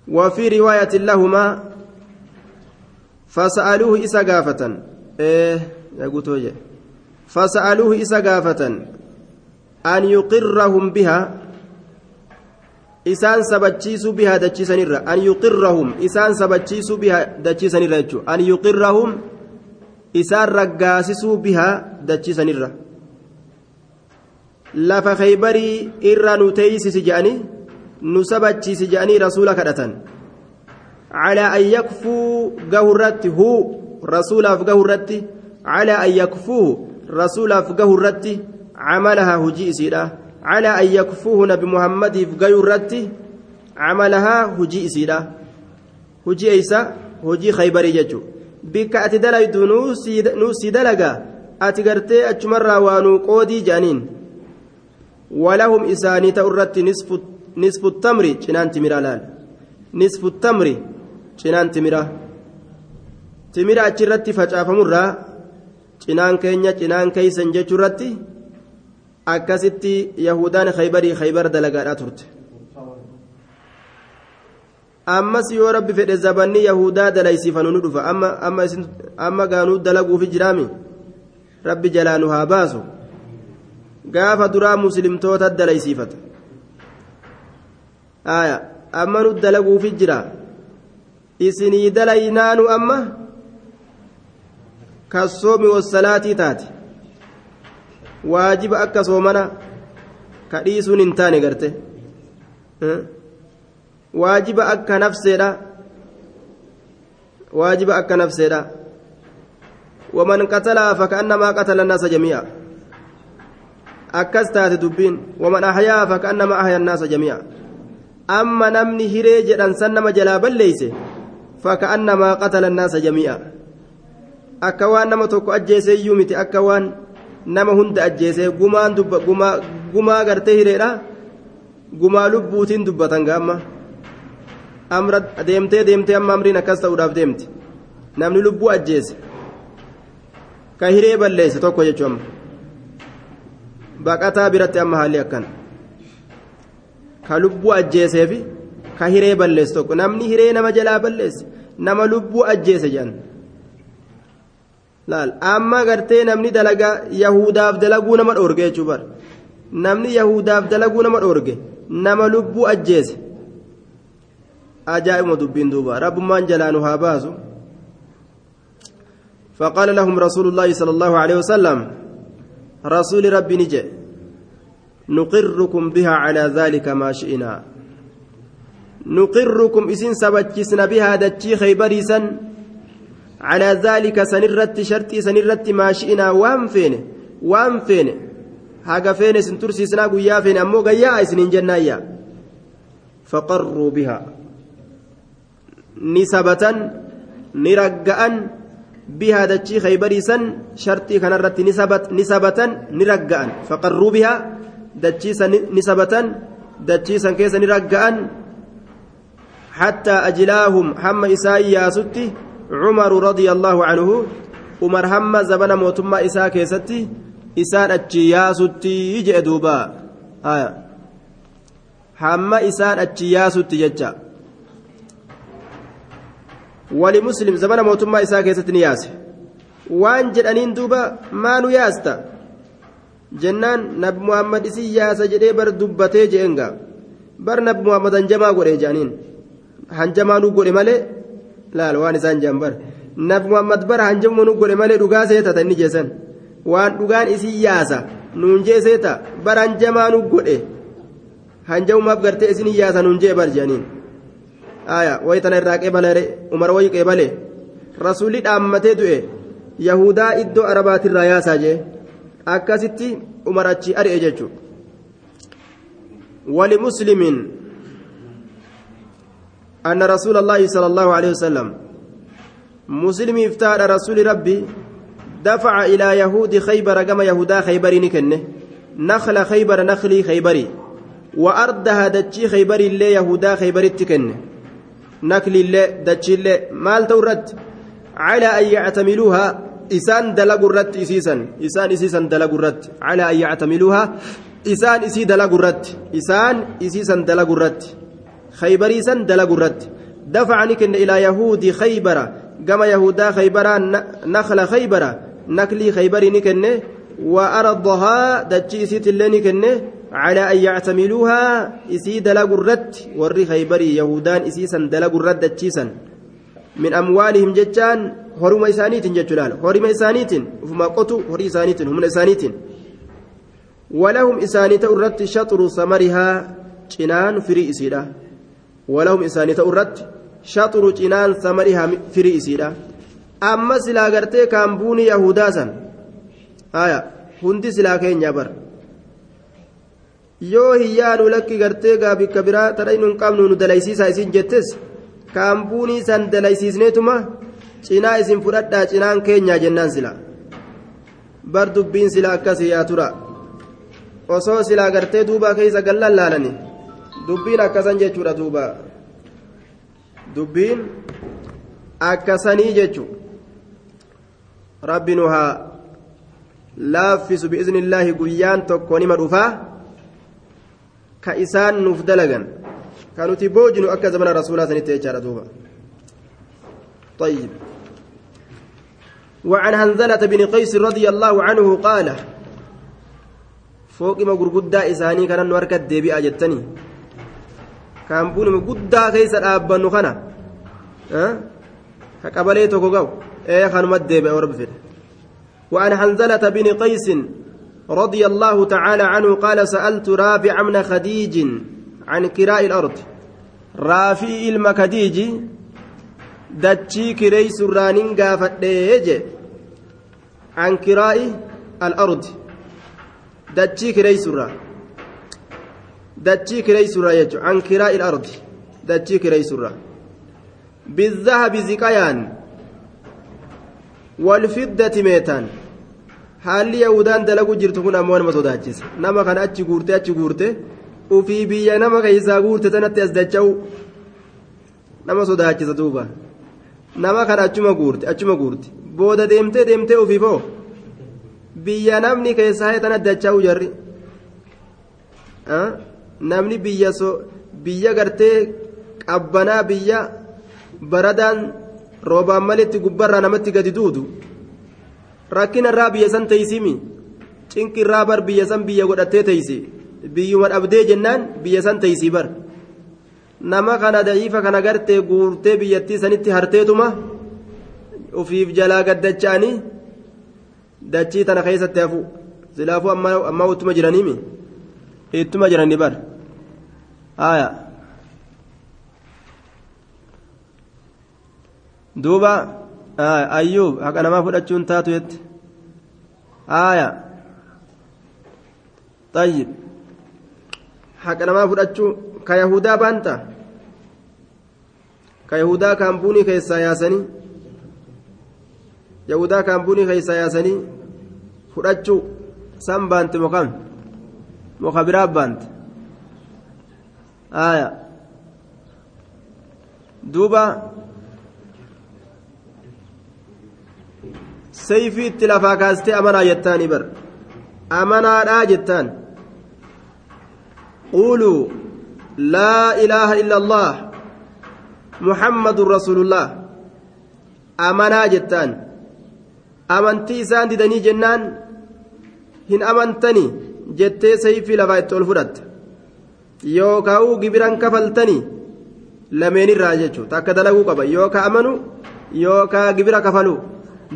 وفي رواية لهما فسألوه إسا قافة إيه يقول فسألوه إسا قافة أن يقرهم بها isaan sabachiisuu bihaa dachiisanirra an yuqirrahum isaan sabachiisuu bihaa dachiisanirra jechuudha an yuqirrahum isaan raggaasisuu bihaa dachiisanirra. Lafa khaybarii irra nu teeysisi je'anii nu sabachiisi jedhanii rasuula kadhatan. Calaa an yakfuu gahurratti huu rasuulaaf gahurratti calaa an yakfuu rasuulaaf gahurratti camalahaa hujii isiidha. calaa an yakfuuhu nabi muhammadiif gayurratti camalahaa hujii isiidha hujii eeysa hujii khaybarii jechu bikka ati dalaydu nuu si dalaga ati gartee achumarraa waanuu qoodii je'aniin ولهم إساني تأرت نصف نصف التمر جنان تمرا لال نصف التمر جنان تمرا تمرا أجرت فجأة مرة جنان كينيا جنان كيسن جرت أكست يهودان خيبري خيبر دلقاء ترت ammas yoo rabbi fedhe zabanni yahudaa dalaysiifanu nu dhufa amma amma gaanuu dalaguufi jiraami rabbi jalaa nu haa baasu gaafa duraa muslimtoota dalaysiifata aya amma nu dalaguufi jira isinii dalaynaanu amma kassoomi wasalaatii taate akka nafseedha waajiba akka nafseedha waman qatalaa fakaannamaa qatala annaasa jamii'a akkas taate dubbiin waman ahyaa fakaannamaa ahya annaasa jamii'a amma namni hiree jedhan san nama jalaa balleeyse fakaannamaa qatala annaasa jamii'a akka waan nama tokko ajjeese iyyuu miti akka waan nama hunda ajjeese gumaan gumaa gartee hireedha gumaa lubbuutiin dubbatan gaamma. Amra deemtee deemtee amma amriin akkas ta'uudhaaf deemti. Namni lubbuu ajjeese. Ka hiree balleesse tokko jechuun amma. Baqataa biratti amma haalli akkana ka lubbuu ajjeeseefi ka hiree balleesse tokko. Namni hiree nama jalaa balleesse nama lubbuu ajjeese jedhan laal amma gartee namni dalagaa yahudaaf dalaguu nama dhoorge jechuu bar namni yahudaaf dalaguu nama dhoorge nama lubbuu ajjeese ajaa'ibuma dubbiin duuba rabbummaan jalaanu haa baasu فقال لهم رسول الله صلى الله عليه وسلم رسول ربي نجي نقركم بها على ذلك ما شئنا نقركم إسن سبتشسن بها دتشي خيبريسا على ذلك سنرت شرطي سنرت ما شئنا وام فين وام فين feene isin tursiisnaa guyyaa feene ammoo gayyaa isinin jennaayya faqarruu biha ni sabatan ni ragga'an biha dachii kaybariisan shartii kanarratti ni sabatan ni ragga'an faqarruu biha dachiisan ni sabatan dachiisan keessa ni ragga'an hattaa ajilaahum hamma isaan radia allaahu canhu umar hamma zabana mootummaa isaa keessatti isaan achi yaasutti jedhe duuba hamma isaan achi yaasutti jecha wali muslim zabana mootummaa isaa keessatti ni yaase waan jedhaniin duuba maanu yaasta jennaan nabi muhammad isin yaasa jedhee bar dubbatee je'enga bar nabi muhammad hanjamaa godhe jedhaniin hanjamaanuu godhe malee laal waan isaan jedhan bara nabi muhammad bara hanjamuma nu godhe malee dhugaa seetata inni jeessan waan dhugaan isin yaasa nuun jee seeta bara hanjamaa nu godhe hanjamumaaf gartee isin yaasa nuun jee bar jedhaniin aayaa wayi tana irraa qeebale umar wayi qeebale. Rasuulli dhaammatee du'e yahudaa iddoo arabaatirraa yaasaa jee. Akkasitti umar achi ari'e jechuudha. Wali musliimiin. أن رسول الله صلى الله عليه وسلم مسلم افتار رسول ربي دفع إلى يهود خيبر كما يهودا خيبر نكنه نخل خيبر نخلي خيبري وأردها دتشي خيبر اللي يهودا خيبر التكنه نكل اللي دتشي اللي مال تورد. على أن يعتملوها إسان الرد إسيسا إسان إسيسا الرد على أن يعتملوها إسان إسي الرد إسان إسيسا دلقوا الرد خيبريسا دلقوا الرد دفع نكن إلى يهود خيبر كما يهودا خيبر نخل خيبر نكلي خيبر نكن وأرضها دتشي إسيت اللي نكن على أن يعتملوها. إسي الرد وري خيبري يهودان إسيسا دلقوا الرد دتشيسا من أموالهم جتان هرم إسانيت جتلال هرم إسانيت وفما قطو هري إسانيت هم إسانيت ولهم إسانيت أردت شطر ثمرها جنان walahum isaanii ta'u irratti shaxuru cinaan samarii firii isiidha. Amma silaa gartee kaan buuni yahudaa san haya hundi silaa keenya bar yoo hiyyaanu lakki gartee gaa bikka biraa tadha hin qabnu nu dalaysiisaa isin jettes kaambuunii san dalaysiisneetuma cinaa isin fudhadhaa cinaan keenyaa jennaan silaa. Bar dubbiin silaa akkasii yaa tura. Osoo silaa gartee duubaa keessa gallan laalani. Dubbiin akkasan jechuudha duuba dubbiin akkasanii jechu rabbi nu haa laaffisu bi'iznillaahi guyyaan tokko nima dhufaa ka isaan nuuf dalagan ka nuti boojinu akka zamana rasuulaa sanitti jechaadha duuba طيب وعن هنزلة بن قيس رضي الله عنه قال فوق ما غرغدا إساني كان نوركت ديبي أجتني كان بون غدا كيس الأبن خنا ها كقبلي توكو إيه خانمت ديبي أو رب فيه وعن حنزلة بن قيس رضي الله تعالى عنه قال سألت رافع من خديج عن كراء الأرض رافي المكديج dachii kireeysurraanin gaafadhee je an kiraa'i al-ardi dachii kireeysurraa dachii kireeysurraa jechu an kiraa'i al-ardi dachii kireeysurraa bizahabi ziqayaan. Walfiddati meetaan haalli yahudaan dalagu jirtu kun ammoo nama sodaachisa. Nama kana achi guurte achi guurte ufii biyya nama keeysaa guurte tanatti as dacha'u. Nama sodaachisa duuba. Nama kana achuma guurte achuma guurte. Booda deemtee deemtee ofiifoo biyya namni keessaa tana dacha'u jarri namni biyya biyya gartee qabbanaa biyya baradaan roobaan malitti gubbarraa namatti gadi duudu. Rakkinarraa biyya san teeysimi cinqirraa bar biyya san biyya godhattee teeysi biyyuma dhabdee jennaan biyya san teeysii bar. Nama kana da'iifa kana gartee guurtee biyyattii sanitti harteetuma? Ufiif jalaa gaddacha'anii dachii tana keessatti hafu. Silaafuu ammaa ittuma jiraniimi ittuma jiranii bar haaya duuba ayyuub haqa namaa fudhachuun taatu jette haaya طيب haqa namaa fudhachuu ka yahudaa baanta ka yahudaa kaambuunii keessaa yaasanii yahudaa kaambuunii keessaa yaasanii fudhachuu san baante mokam biraa baante aya duuba sayfii itti lafaa kaastee amanaa jettaanii bar amanaadhaa jettaan قولوا لا إله إلا الله محمد رسول الله أمنا جتان أمنتي إسان ددني جنان هن أمنتني جتي سيفي لفايت الفرد يوكاو جبران كفلتني لمن الراجج تكدلقوا قبا يوكا أمنوا يوكا جبرا كفلوا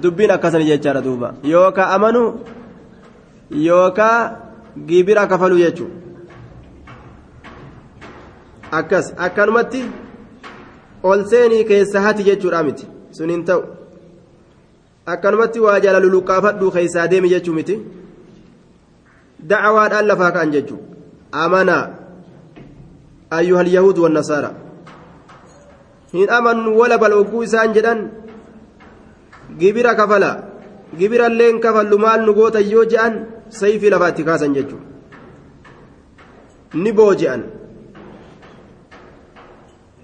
دبين أكسن جيتشارة دوبا يوكا أمنوا يوكا جبرا كفلوا يجو akkas akkanumatti ol seenii keessa hati jechuudha miti. Sun hin ta'u. Akkanumatti waa jala luluqqaafadhu keessaa deemi jechuu miti. دعوة ألفها كأن ججو آمنا أيها اليهود والنصارى هن أمن ولا بل وكوسان جدًا gibira kafala gibira illeen kafallu maal nu goota yoo je'an sayfii lafaa itti kaasan jechuudha ni booji'an.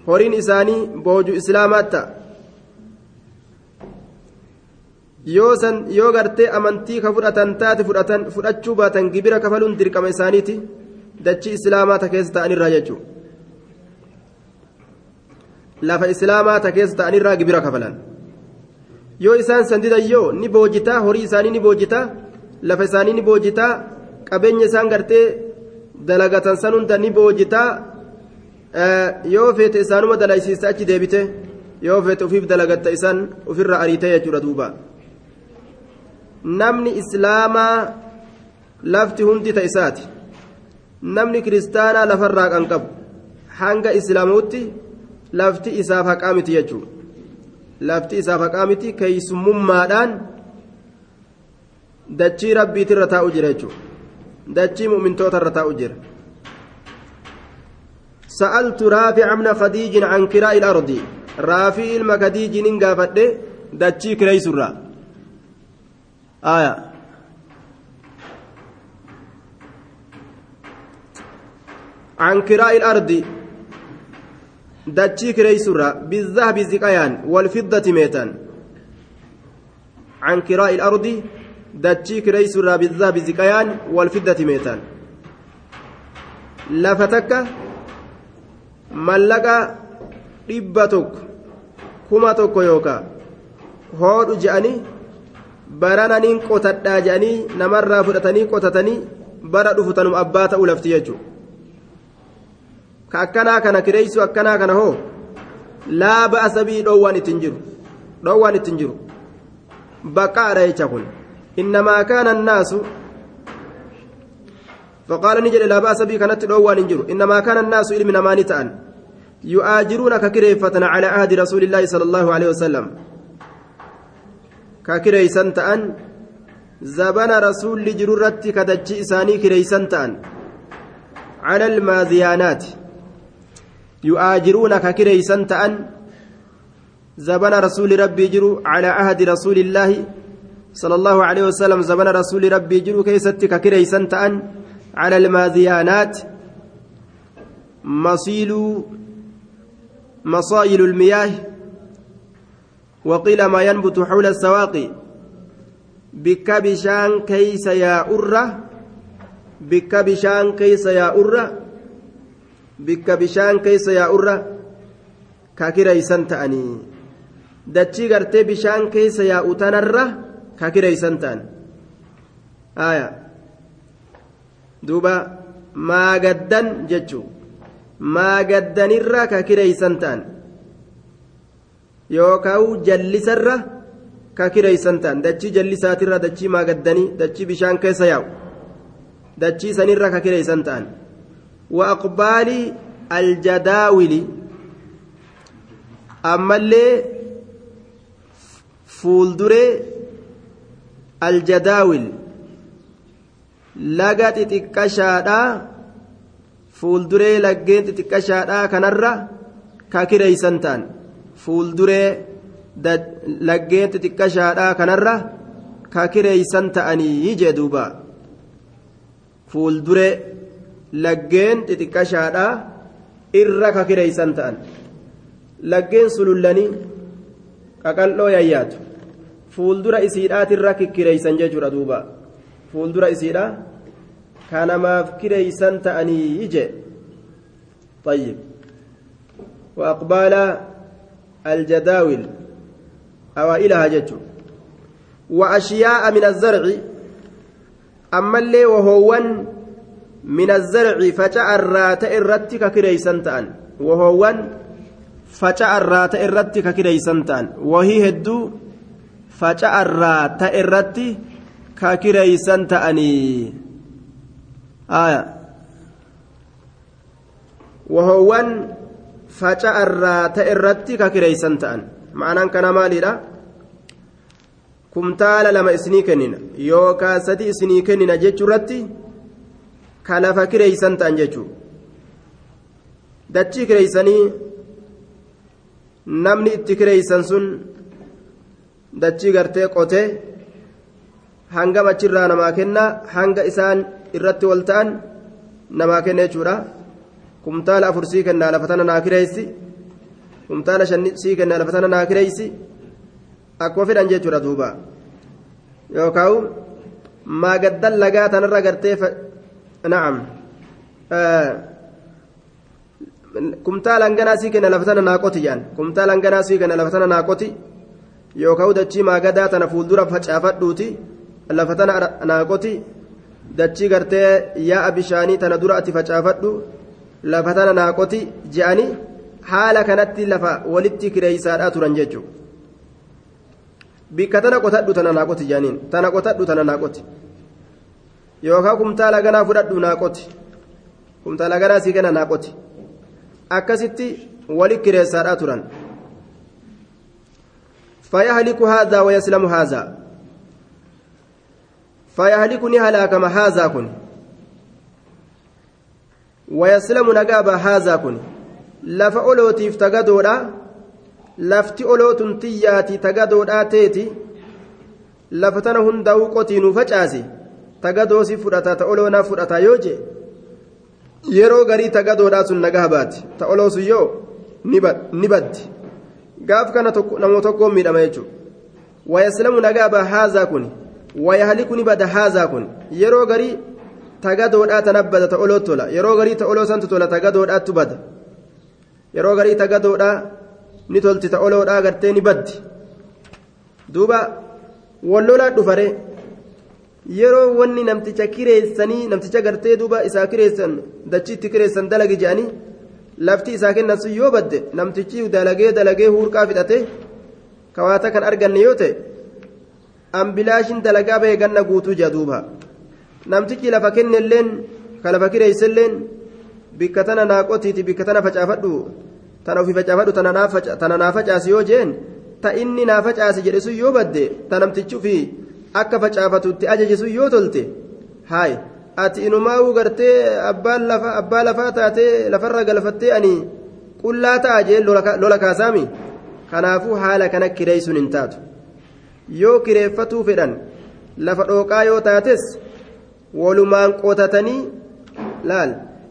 Horiin isaanii booju islaamaatta yoo gartee amantii ka fudhatan taate fudhachuu baatan gibira kafaluun dirqama isaaniiti dachii islaamaa ta keessa ta'anirraa jechuudha lafa islaamaa ta keessa ta'anirraa gibira kafalan yoo isaan sandidan yoo ni boojitaa horii isaanii ni boojitaa lafa isaanii ni boojitaa qabeenya isaan gartee dalagatan san hunda ni boojitaa yoo feete isaanuma dalaysiista achi deebite yoo feete ufiif dalagatta isaan ofirra ariitee jechuudha duuba namni islaamaa lafti hundi ta isaati namni kiristaanaa lafarraa kan qabu hanga islaamuutti lafti isaaf haqaa miti jechuudha lafti isaaf haqaa miti keeysumummaadhaan dachii rabbiitirra taa'u jira jechuudha dachii mu'mintootarra taa'u jira. سألت رافع من خديج عن كراء الأرض رافع المكديج ننقافد دتشي كريس الرا آية. عن كراء الأرض. دتشي كريس الرا. بالذهب زكيان والفضة ميتان. عن كراء الأرض. دتشي كريس الرا. بالذهب زكيان والفضة ميتان. لفتك mallaqa dhibba tokko kuma tokko yookaa hoodhu barananiin qotadhaa je'anii namarraa fudhatanii qotatanii bara dhufu tanum abbaa ta'uu lafti jechuudha ka akkanaa kana kireessu akkanaa kana hoo laa ba'a sabii dhoowwaan ittiin jiru dhoowwaan ittiin jiru baqqaadha jecha kun innamaa kaana annaasu فقال نجد لا بأس بي كانت الأول نجر إنما كان الناس علم نماني تأن يؤاجرون ككريفة على عهد رسول الله صلى الله عليه وسلم ككريسان تأن زبن رسول لجرورة كدجي إساني كريسان تأن على الماذيانات يؤاجرون ككريسان تأن زبن رسول ربي جرو على عهد رسول الله صلى الله عليه وسلم زبن رسول ربي جرو كيستك كريسان تأن على الماذيانات مصيل مصايل المياه وقيل ما ينبت حول السواقي بك بشان كيس يا أرة بك بشان كيس يا أرة بك بشان كيس يا أرة. كاكيريسان تأني. دتشي غرتي بشان كيس يا أتنرة كاكيريسان تأن آية. duuba maagaddan jechuun maagaddanirra ka kireeysan ta'an yookaan jallisarra ka kireeysan ta'an. Dachii jallisaatirra dachii maagaddanii dachii bishaan keessa yaa'u. Dachii sanirra ka kireeysan ta'an. Wa aqbaali aljadaawili ammallee fuulduree aljadaawil. laga xixiqqashaadhaa fuulduree laggeen xixiqqashaadhaa kanarra ka kireeysan ta'an fuulduree laggeen xixiqqashaadhaa kanarra ka kireeysan ta'anii jee duuba fuulduree laggeen xixiqqashaadhaa irra ka kireeysan ta'an laggeen sulullanii qaqal'oo yayyaatu fuuldura isiidhaatirra kikkireeysan jechuudha duuba. fuuldura isiidha kanamaaf kireeysan ta'anii ije طيب وأقبال الجداول أوائلها جج وأشياء من الزرع أما اللي وهو من الزرع فجاء الرات الرتك كريسان تأن. وهو فجاء الرات الرتك كريسان تأن. وهي هدو فجاء الرات الرتك ka kireeysan ta'anii wahoowwan faca'arraa ta'e irratti ka kireeysan ta'an. Ma'anaan kana maaliidha kumtaala lama isinii kennina. Yookaan sadi isinii kennina jechuu irratti ka lafa kireeysan ta'an jechuudha dachii kireeysanii namni itti kireeysan sun dachii gartee qotee hanga achirraa namaa kenna hanga isaan irratti wal ta'an namaa kenna jechuudha kumtaala afur sii kennaa lafa tana naa kireeysi kumtaala shan sii kennaa lafa tana naa kireeysi akkuma fedhan jechuudha duuba yookaan maagaddan lagaa tanarra gartee na'am kumtaala hanganaa sii kenna lafa tana naa qoti jedhan kumtaala hanganaa sii kenna lafa tana naa qoti yookaan dachii maagadaa tana fuuldura facaafadhuuti lafa naa qoti dachii gartee yaa'a bishaanii tana dura ati facaafadhu lafa tana naa qoti je'anii haala kanatti lafa walitti kireeysaadhaa turan jechuudha. bikka tana qotadhu tana naa qoti jedhaniin tana qotadhu tana naa qoti yookaan kumtaala ganaa fudhadhu naa qoti kumtaala ganaa sii kenna naa qoti akkasitti walitti kireessaadhaa turan. فيهلك هذا ويسلم هذا فيهلكني هلاكم هذا كن ويسلم نقاب هذا كن لف أولوتيف تقدودا lafti olootun xiyyaati tagadoodhaa teeti lafa tana hundaa'uu qotiinuu facaase tagadoosi fudhata ta oloonaa fudhata yoo je yeroo garii tagadoodhaa sun nagaa baati ta oloosun yoo ni gaaf kana nama tokkoon miidhama jechuudha wayaslamu nagaa baa haazaa kun wayahaliku ni bada haazaa kun yeroo garii tagadoodhaa tana bada tola yeroo garii ta oloo santu tola tagadoodhaattu bada yeroo garii tagadoodhaa ni tolti ta oloodhaa gartee ni baddi duuba wallolaa dhufare yeroo wanni namticha kireessanii namticha gartee duuba isaa kireessan dachiitti kireessan dalagi jedhanii lafti isaa kennan sun yoo badde namtichi dalagee dalagee huurqaa fixate kawaata kan arganne yoo ta'e ambilaashin dalagaa bahee ganna guutuu duuba namtichi lafa kennelleen ka lafa kireesselleen bikka tana naaqotiiti bikka tana facaafadhu tana ofii facaafadhu tana naa facaasi yoo jeen ta inni naa facaasi jedhe sun yoo badde ta namtichi ofii akka facaafatutti ajaje sun yoo tolte haay ati inumaa'uu gartee abbaa lafaa taatee lafarra galfattee ani qullaa ta'a jeen lola kaasaami? Kanaafuu haala kana kireeysuun hin taatu. Yoo kireeffatuu fedhan lafa dhooqaa yoo taates walumaan qotatanii laal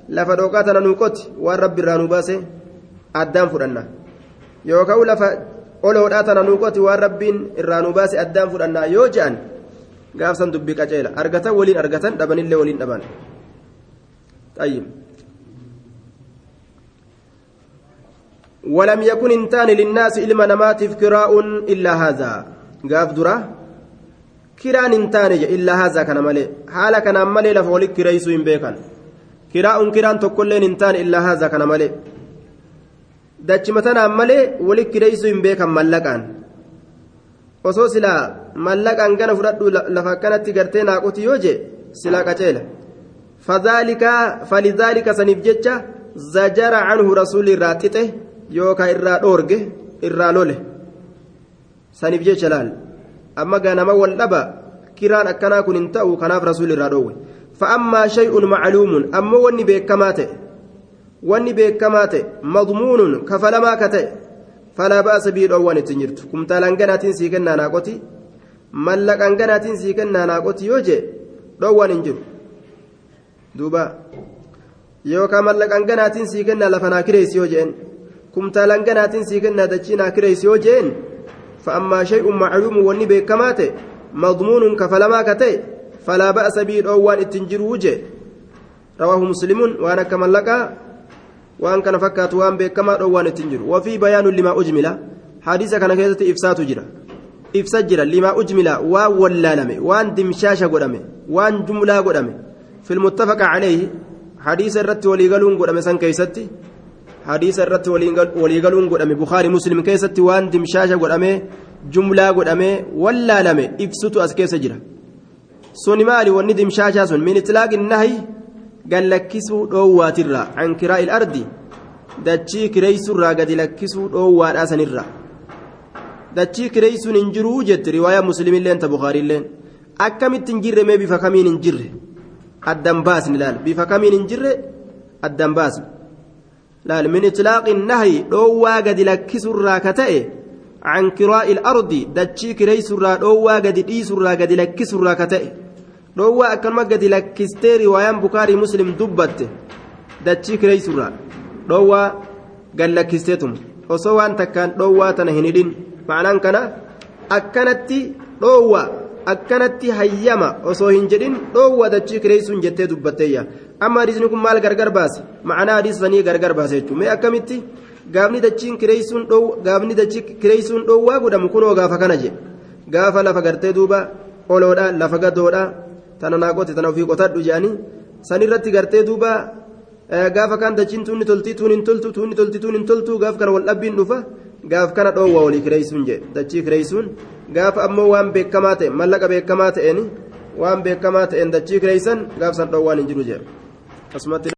lafa dhooqaa tana nuu qoti waan rabbi irraa nu baase addaan fudhanna yookaan lafa oloodhaa tana nuu qoti waan rabbiin irraa nu baase addaan fudhanna yoo je'an gaafsan dubbii qaceela argatan waliin argatan dhabanillee waliin dhaban طيب ولم يكن انتان للناس إلما نماتف كراء إلا هذا قاف درا كران انتان إلا هذا كان مالي حالا كان مالي لفولك كريسو بيكان كراء كران تقولين انتان إلا هذا كان مالي dachimatan malee walitti kireessuu hin beekan mallaqaan osoo silaa mallaqaan gana fudhadhu lafa akkanatti gartee naaqoti yoo je silaa qaceela falidaalika saniif jecha zajara canhu rasuulli irraa xixe yookaan irraa dhoorge irraa lole saniif jecha laal amma ganama wal dhaba kiraan akkanaa kun hin ta'u kanaaf rasuulli irraa dhoowwe fa'ammaa shay'un macluumun ammoo wanni beekamaa ta'e wanni beekamaa ta'e madmuunun kafalamaa ka ta'e falaa ba'asa bii dhoowwan ittiin jirtu kumtaalaan ganaatiin sii kennaa naaqoti yoo jee dhoowwan hin jiru duuba yookaan mallaqaan ganaatiin sii kennaa lafa naa kireessi yoo jeen kumtaalaan ganaatiin sii kennaa dachii naa kireessi yoo jeen macluumu wanni beekamaa ta'e madmuunun kafalamaa ka ta'e falaa ba'asa bii dhoowwan ittiin jiruu jee rawaahu muslimuun waan akka mallaqaa waan kana fakkaatu waan beekamaa dhoowwaan ittiin jiru wafii bayaanu limaa ujmila hadiisa kana keessatti ibsaatu jira ibsa jira limaa ujmila waan wallaalame waan dimshaasha godhame waan jumlaa godhame filmuttafaqa caleeyhi hadiisa irratti waliigaluun godhame san keessatti hadiisa irratti waliigaluun godhame bukaari muslim keessatti waan dimshaasha godhame jumlaa godhame wallaalame ibsutu as keessa jira suni maali wanni dimshaashaa sun min itlaaqi nahi gallakkisuu dhoowwaatirraa an kiraa'il ardi dachii kireeysurraa gadi lakkisuu dhoowwaadhaa sanirra dachii kireeysuun hin jiruu jetti riwaayaa muslimilleen ta bukaariilleen akkamitti hin jirre mee bifa kamiin hin jirre addan baasni laal bifa kamiin hin jirre addan baasni min itlaaqi nahyi dhoowwaa gadi lakkisurraa ka ta'e عن كراء الأرض دتشي كري سرا دوا قد دي سرا قد لك سرا كتئ دوا أكما قد لك ستيري ويان بكاري مسلم دبت دتشي كري سرا دوا قد لك waan takkaan dhoowwaa tana hin hidhin ma'anaan kana akkanatti dhoowwa akkanatti hayyama osoo hin jedhin dhoowwa dachii kireessuun jettee dubbatteeyya amma hadiisni kun maal gargar baase ma'anaa hadiisanii gargar baase jechuun mee akkamitti gaafni dachiin kireessuun gaafni dachii kireessuun dhoowwaa godhamu kunoo gaafa kana jedhe gaafa lafa gartee duuba oloodha lafa gadoodha tana naa qote tana ofii qotadhu jedhanii sanirratti gartee duuba gaafa kan dachiin tuunni toltii tuun hin toltu tuunni toltii tuun hin toltu gaaf kana wal dhabbiin dhufa gaaf kana dhoowwa walii kireessuun jedhe dachii kireessuun gaafa ammoo waan beekamaa ta'e mallaqa beekamaa ta'een waan beekamaa ta'een dachii kireessan gaaf san dhoowwaan hin jiru jedhe asumate.